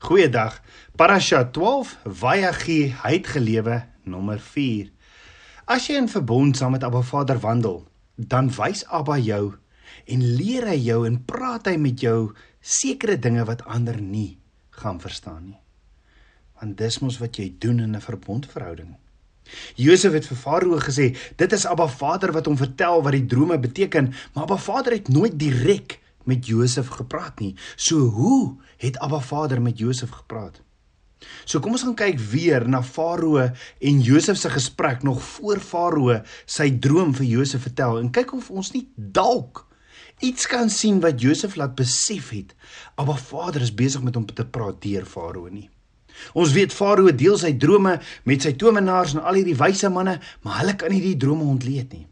Goeiedag. Parasha 12 Vayagi uitgelewe nommer 4. As jy in verbond saam met Abba Vader wandel, dan wys Abba jou en leer hy jou en praat hy met jou sekere dinge wat ander nie gaan verstaan nie. Want dis mos wat jy doen in 'n verbondverhouding. Josef het vir Farao gesê, dit is Abba Vader wat hom vertel wat die drome beteken, maar Abba Vader het nooit direk met Josef gepraat nie. So hoe het Abba Vader met Josef gepraat? So kom ons gaan kyk weer na Farao en Josef se gesprek nog voor Farao sy droom vir Josef vertel en kyk of ons nie dalk iets kan sien wat Josef laat besef het. Abba Vader is besig met hom te praat deur Farao nie. Ons weet Farao deel sy drome met sy towenaars en al hierdie wyse manne, maar hulle kan nie die drome ontleed nie.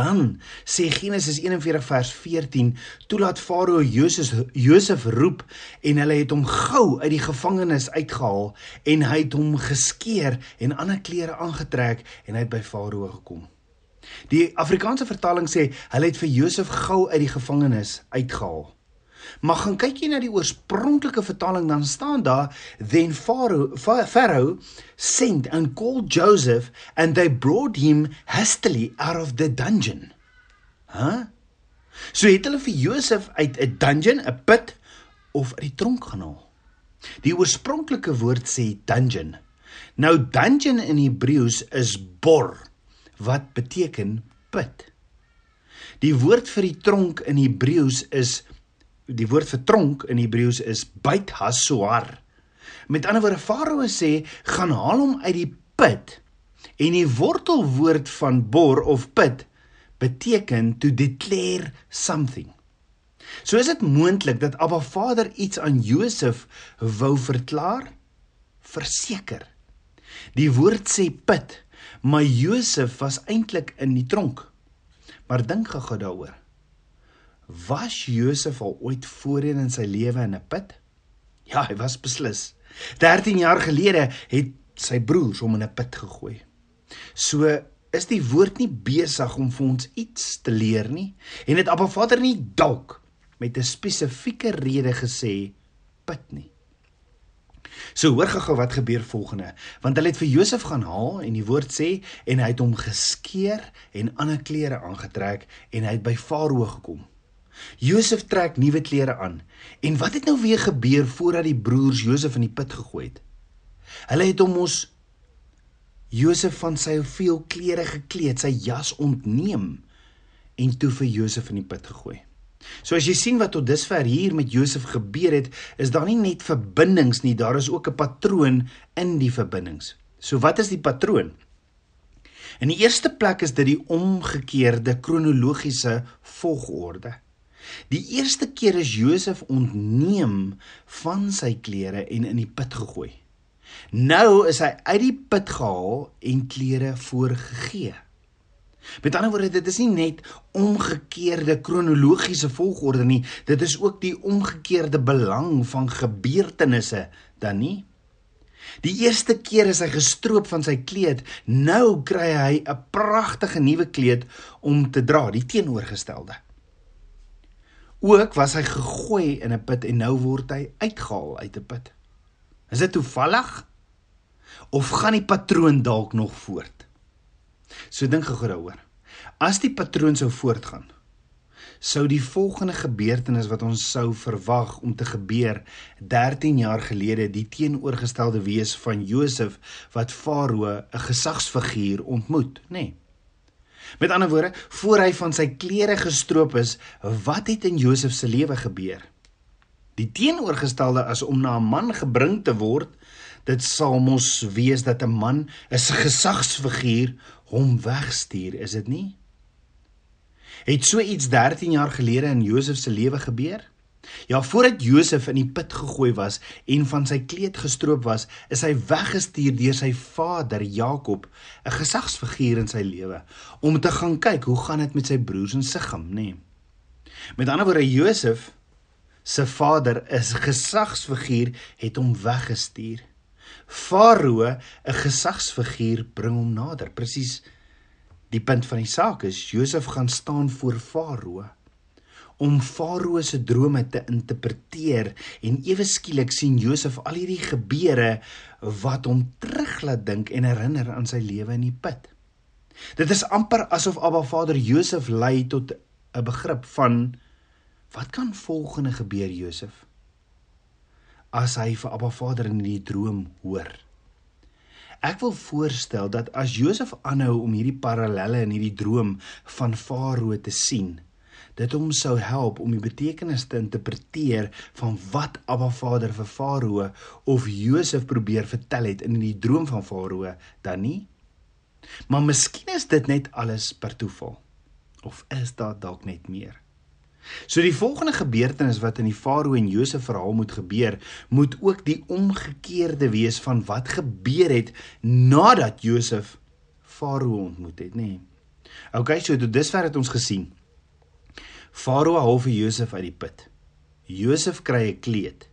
Dan sê Genesis 41 vers 14, toelaat Farao Josef Josef roep en hulle het hom gou uit die gevangenis uitgehaal en hy het hom geskeer en ander klere aangetrek en hy het by Farao gekom. Die Afrikaanse vertaling sê hulle het vir Josef gou uit die gevangenis uitgehaal. Maar gaan kyk jy na die oorspronklike vertaling dan staan daar then Pharaoh Pharaoh sent and called Joseph and they brought him hastily out of the dungeon. Hæ? Huh? So het hulle vir Josef uit 'n dungeon, 'n put of uit die tronk gehaal. Die oorspronklike woord sê dungeon. Nou dungeon in Hebreëus is bor wat beteken put. Die woord vir die tronk in Hebreëus is die woord vir tronk in Hebreëus is bait hasoar. Met ander woorde Farao sê gaan haal hom uit die put en die wortelwoord van bor of put beteken to declare something. So is dit moontlik dat Abba Vader iets aan Josef wou verklaar? Verseker. Die woord sê put, maar Josef was eintlik in die tronk. Maar dink gou daaroor. Was Josef al ooit voorheen in sy lewe in 'n put? Ja, hy was beslis. 13 jaar gelede het sy broers hom in 'n put gegooi. So is die woord nie besig om vir ons iets te leer nie en het Abba Vader nie dalk met 'n spesifieke rede gesê put nie. So hoor gou wat gebeur volgende, want hulle het vir Josef gaan haal en die woord sê en hy het hom geskeer en ander klere aangetrek en hy het by Farao gekom. Josef trek nuwe klere aan. En wat het nou weer gebeur voordat die broers Josef in die put gegooi het? Hulle het hom mos Josef van sy veel klere gekleed, sy jas ontneem en toe vir Josef in die put gegooi. So as jy sien wat tot dusver hier met Josef gebeur het, is daar nie net verbindings nie, daar is ook 'n patroon in die verbindings. So wat is die patroon? In die eerste plek is dit die omgekeerde kronologiese volgorde. Die eerste keer is Josef ontneem van sy klere en in die put gegooi. Nou is hy uit die put gehaal en klere voorgegee. Met ander woorde, dit is nie net omgekeerde kronologiese volgorde nie, dit is ook die omgekeerde belang van gebeurtenisse dan nie. Die eerste keer is hy gestroop van sy kleed, nou kry hy 'n pragtige nuwe kleed om te dra, die teenoorgestelde. Ook was hy gegooi in 'n put en nou word hy uitgehaal uit 'n put. Is dit toevallig? Of gaan die patroon dalk nog voort? So dink gou daaroor. As die patroon sou voortgaan, sou die volgende gebeurtenis wat ons sou verwag om te gebeur 13 jaar gelede die teenoorgestelde wees van Josef wat Farao 'n gesagsfiguur ontmoet, nê? Nee. Met ander woorde, voor hy van sy klere gestroop is, wat het in Josef se lewe gebeur? Die teenoorgestelde as om na 'n man gebring te word, dit sal mos wees dat 'n man 'n gesagsfiguur hom wegstuur, is dit nie? Het so iets 13 jaar gelede in Josef se lewe gebeur? Ja, voordat Josef in die put gegooi was en van sy kleed gestroop was, is hy weggestuur deur sy vader Jakob, 'n gesagsfiguur in sy lewe, om te gaan kyk hoe gaan dit met sy broers in Sigim, nê. Nee. Met ander woorde, Josef se vader is gesagsfiguur het hom weggestuur. Farao, 'n gesagsfiguur, bring hom nader. Presies die punt van die saak is Josef gaan staan voor Farao om Farao se drome te interpreteer en ewe skielik sien Josef al hierdie gebeure wat hom terug laat dink en herinner aan sy lewe in die put. Dit is amper asof Abba Vader Josef lei tot 'n begrip van wat kan volgende gebeur Josef as hy vir Abba Vader in die droom hoor. Ek wil voorstel dat as Josef aanhou om hierdie parallelle in hierdie droom van Farao te sien, dit hom sou help om die betekenis te interpreteer van wat Abba Vader vir Farao of Josef probeer vertel het in die droom van Farao dan nie. Maar miskien is dit net alles per toeval of is daar dalk net meer? So die volgende gebeurtenis wat in die Farao en Josef verhaal moet gebeur, moet ook die omgekeerde wees van wat gebeur het nadat Josef Farao ontmoet het, nê. Nee. OK, so tot dusver het ons gesien. Farao haal vir Josef uit die put. Josef kry 'n kleed.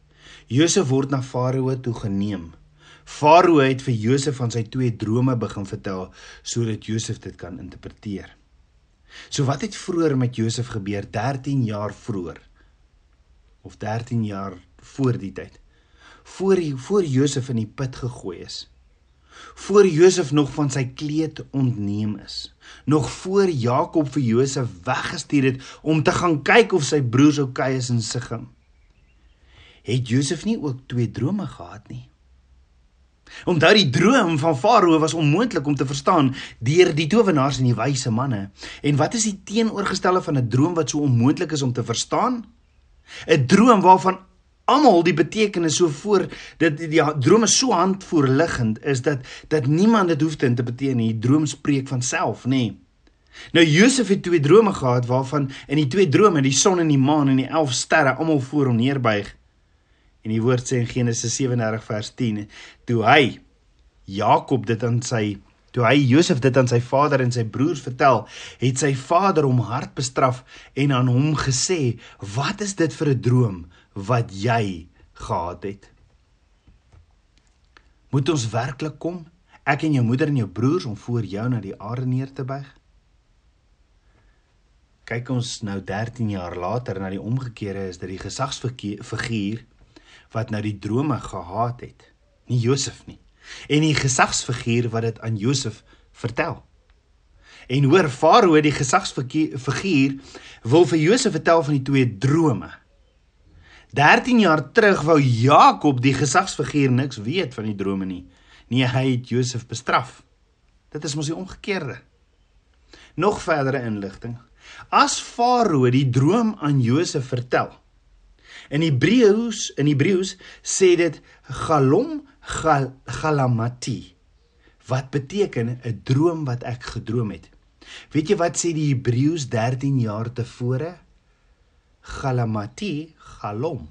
Josef word na Farao toe geneem. Farao het vir Josef van sy twee drome begin vertel sodat Josef dit kan interpreteer. So wat het vroeër met Josef gebeur 13 jaar vroeër? Of 13 jaar voor die tyd. Voor die, voor Josef in die put gegooi is. Voor Josef nog van sy kleed ontneem is. Nog voor Jakob vir Josef weggestuur het om te gaan kyk of sy broers oukei is in Sigim. Het Josef nie ook twee drome gehad nie? Onthou die droom van Farao was onmoontlik om te verstaan deur die towenaars en die wyse manne. En wat is die teenoorgestelde van 'n droom wat so onmoontlik is om te verstaan? 'n Droom waarvan almal die betekenis so voor dit die, die droom is so handvoorliggend is dat dat niemand dit hoef te interpreteer nie. Die droom spreek van self, nê. Nee. Nou Josef het twee drome gehad waarvan in die twee drome die son en die maan en die 11 sterre almal voor hom neerbuig. En die woord sê in Genesis 37 vers 10, toe hy Jakob dit aan sy toe hy Josef dit aan sy vader en sy broers vertel, het sy vader hom hard bestraf en aan hom gesê: "Wat is dit vir 'n droom wat jy gehad het?" Moet ons werklik kom, ek en jou moeder en jou broers om voor jou na die aarde neer te buig? Kyk ons nou 13 jaar later na die omgekeerde is dit die gesagsfiguur wat nou die drome gehaat het, nie Josef nie. En die gesagsfiguur wat dit aan Josef vertel. En hoor Farao die gesagsfiguur wil vir Josef vertel van die twee drome. 13 jaar terug wou Jakob die gesagsfiguur niks weet van die drome nie. Nee, hy het Josef bestraf. Dit is mos die omgekeerde. Nog verdere inligting. As Farao die droom aan Josef vertel, In Hebreëus in Hebreëus sê dit Galom gal, Galamati wat beteken 'n droom wat ek gedroom het. Weet jy wat sê die Hebreëus 13 jaar tevore? Galamati, Galom.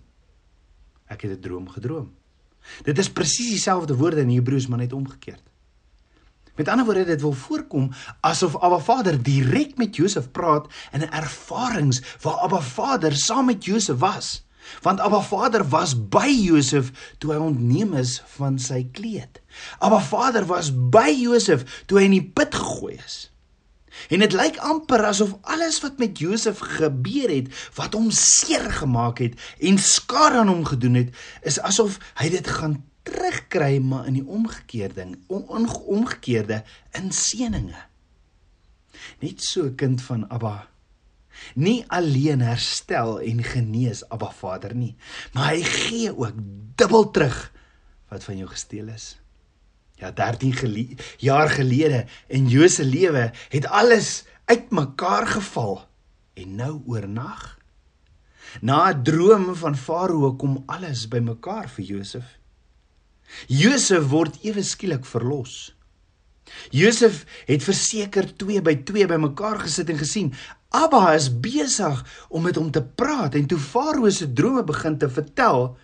Ek het 'n droom gedroom. Dit is presies dieselfde woorde in Hebreëus maar net omgekeerd. Met ander woorde dit wil voorkom asof Abba Vader direk met Josef praat in 'n ervarings waar Abba Vader saam met Josef was. Want Abba Vader was by Josef toe hy ontneem is van sy kleed. Abba Vader was by Josef toe hy in die put gegooi is. En dit lyk amper asof alles wat met Josef gebeur het, wat hom seer gemaak het en skade aan hom gedoen het, is asof hy dit gaan terugkry maar in die omgekeerde, om, omgekeerde inseninge. Net so kind van Abba nie alleen herstel en genees Abba Vader nie, maar hy gee ook dubbel terug wat van jou gesteel is. Ja 13 gele jaar gelede in Jose lewe het alles uitmekaar geval en nou oornag na 'n droom van Farao kom alles bymekaar vir Josef. Josef word ewe skielik verlos. Josef het verseker 2 by 2 bymekaar gesit en gesien Abba is besig om met hom te praat en toe Farao se drome begin te vertel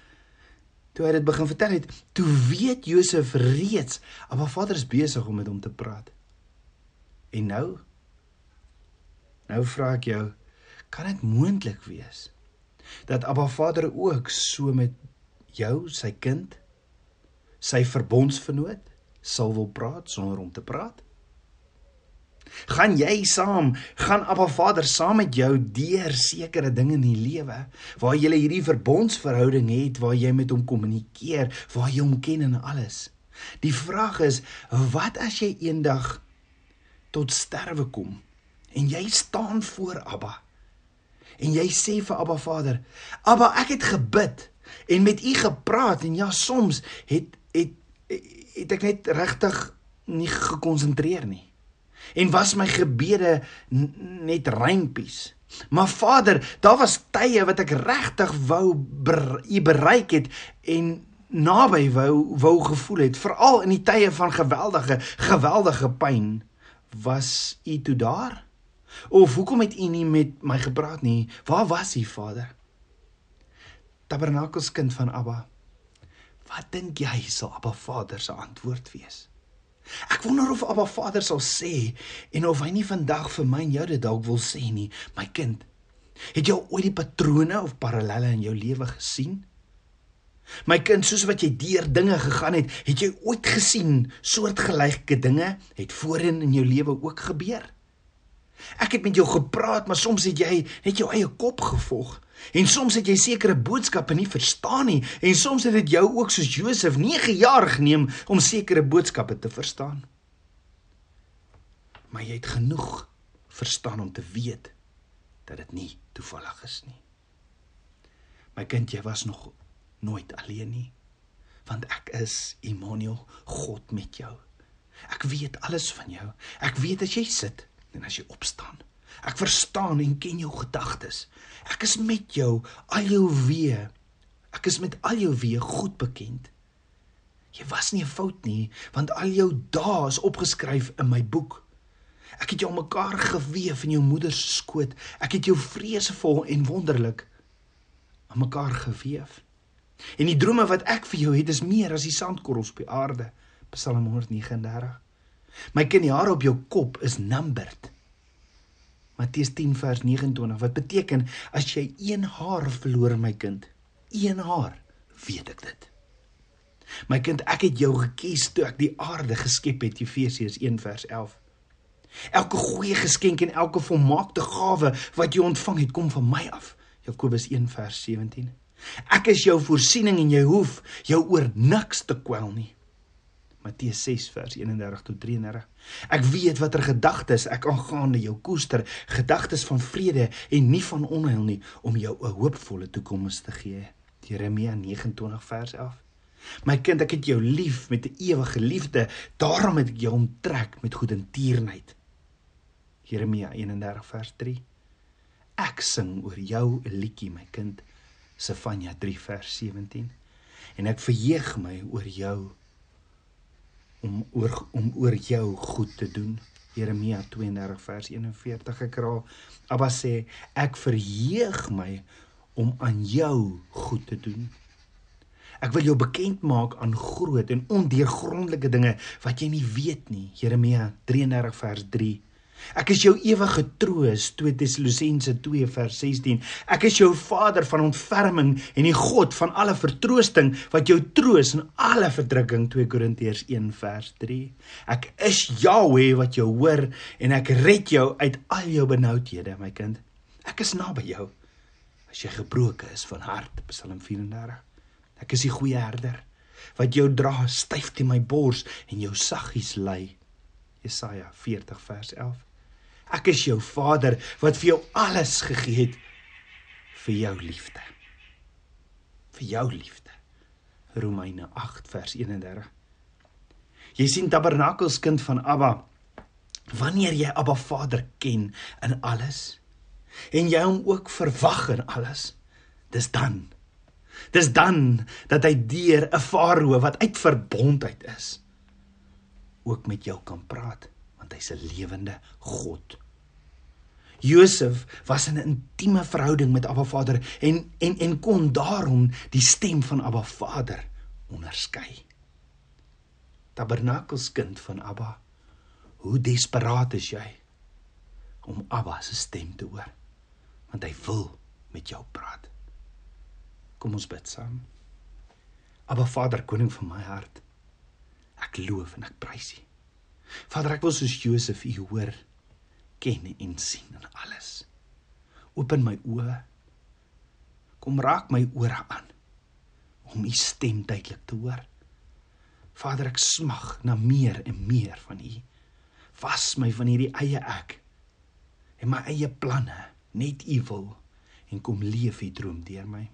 toe hy dit begin vertel het toe weet Josef reeds Abba Vader is besig om met hom te praat. En nou nou vra ek jou kan dit moontlik wees dat Abba Vader ook so met jou sy kind sy verbondsvernoot sal wil praat sonder om te praat Gaan jy saam, gaan Abba Vader saam met jou deur sekere dinge in die lewe? Waar jy hierdie verbondsverhouding het, waar jy met hom kommunikeer, waar jy hom ken en alles. Die vraag is, wat as jy eendag tot sterwe kom en jy staan voor Abba en jy sê vir Abba Vader, Abba, ek het gebid en met U gepraat en ja, soms het het het ek net regtig nie gekonsentreer nie en was my gebede net reimpies. Maar Vader, daar was tye wat ek regtig wou u bereik het en naby wou wou gevoel het, veral in die tye van geweldige geweldige pyn. Was u toe daar? Of hoekom het u nie met my gepraat nie? Waar was u, Vader? Tabernakelskind van Abba. Wat dink jy sal Abba Vader se antwoord wees? Ek wonder of Abba Vader sal sê en of hy nie vandag vir my en jou dit dalk wil sê nie, my kind. Het jy ooit die patrone of parallelle in jou lewe gesien? My kind, soos wat jy deur dinge gegaan het, het jy ooit gesien soortgelyke dinge het voorheen in jou lewe ook gebeur? Ek het met jou gepraat, maar soms het jy net jou eie kop gevolg. En soms het jy sekere boodskappe nie verstaan nie en soms het dit jou ook soos Josef 9 jaar geneem om sekere boodskappe te verstaan. Maar jy het genoeg verstaan om te weet dat dit nie toevallig is nie. My kind, jy was nog nooit alleen nie want ek is Immanuel, God met jou. Ek weet alles van jou. Ek weet as jy sit en as jy opstaan. Ek verstaan en ken jou gedagtes. Ek is met jou al jou weë. Ek is met al jou weë goed bekend. Jy was nie 'n fout nie, want al jou dae is opgeskryf in my boek. Ek het jou mekaar gewewe in jou moeder se skoot. Ek het jou vreesvol en wonderlik aan mekaar gewewe. En die drome wat ek vir jou het, is meer as die sandkorrels op die aarde. Psalm 139. My kind, die hare op jou kop is numbered. Matteus 10 vers 29 wat beteken as jy een haar verloor my kind, een haar, weet ek dit. My kind, ek het jou gekies toe ek die aarde geskep het, Efesiërs 1 vers 11. Elke goeie geskenk en elke volmaakte gawe wat jy ontvang het, kom van my af. Jakobus 1 vers 17. Ek is jou voorsiening en jy hoef jou oor niks te kwel nie. Matteus 6 vers 31 tot 33. Ek weet watter gedagtes ek aangaande jou koester, gedagtes van vrede en nie van onheil nie, om jou 'n hoopvolle toekoms te gee. Jeremia 29 vers 11. My kind, ek het jou lief met 'n ewige liefde, daarom het ek jou omtrek met goedertierenheid. Jeremia 31 vers 3. Ek sing oor jou 'n liedjie, my kind. Sefanja 3 vers 17. En ek verheug my oor jou om oor om oor jou goed te doen. Jeremia 32 vers 41 ek raal. Abba sê ek verheug my om aan jou goed te doen. Ek wil jou bekend maak aan groot en ondeurgrondelike dinge wat jy nie weet nie. Jeremia 33 vers 3 Ek is jou ewige troos 2 Tessalonisense 2 vers 16. Ek is jou Vader van ontferming en die God van alle vertroosting wat jou troos in alle verdrukking 2 Korintiërs 1 vers 3. Ek is Jahweh wat jou hoor en ek red jou uit al jou benoudhede my kind. Ek is naby jou as jy gebroken is van hart Psalm 34. Ek is die goeie herder wat jou dra styf teen my bors en jou saggies lei. Jesaja 40 vers 11. Ek is jou Vader wat vir jou alles gegee het vir jou liefde. Vir jou liefde. Romeine 8 vers 31. Jy sien tabernakels kind van Abba. Wanneer jy Abba Vader ken in alles en jy hom ook verwag in alles, dis dan. Dis dan dat hy deur 'n farao wat uit verbondheid is ook met jou kan praat want hy's 'n lewende God. Josef was in 'n intieme verhouding met Abba Vader en en en kon daarom die stem van Abba Vader onderskei. Tabernakelskind van Abba, hoe desperaat is jy om Abba se stem te hoor? Want hy wil met jou praat. Kom ons bid saam. Abba Vader, koning van my hart. Ek loof en ek prys U. Vader, ek wil soos Josef U hoor ken en sien in alles. Open my oë. Kom raak my ore aan om u stem duidelik te hoor. Vader, ek smag na meer en meer van u. Was my van hierdie eie ek en my eie planne, net u wil en kom leef u droom deur my.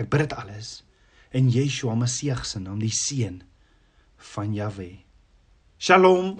Ek bid dit alles in Yeshua Messie se naam, die seun van Jahwe. Shalom.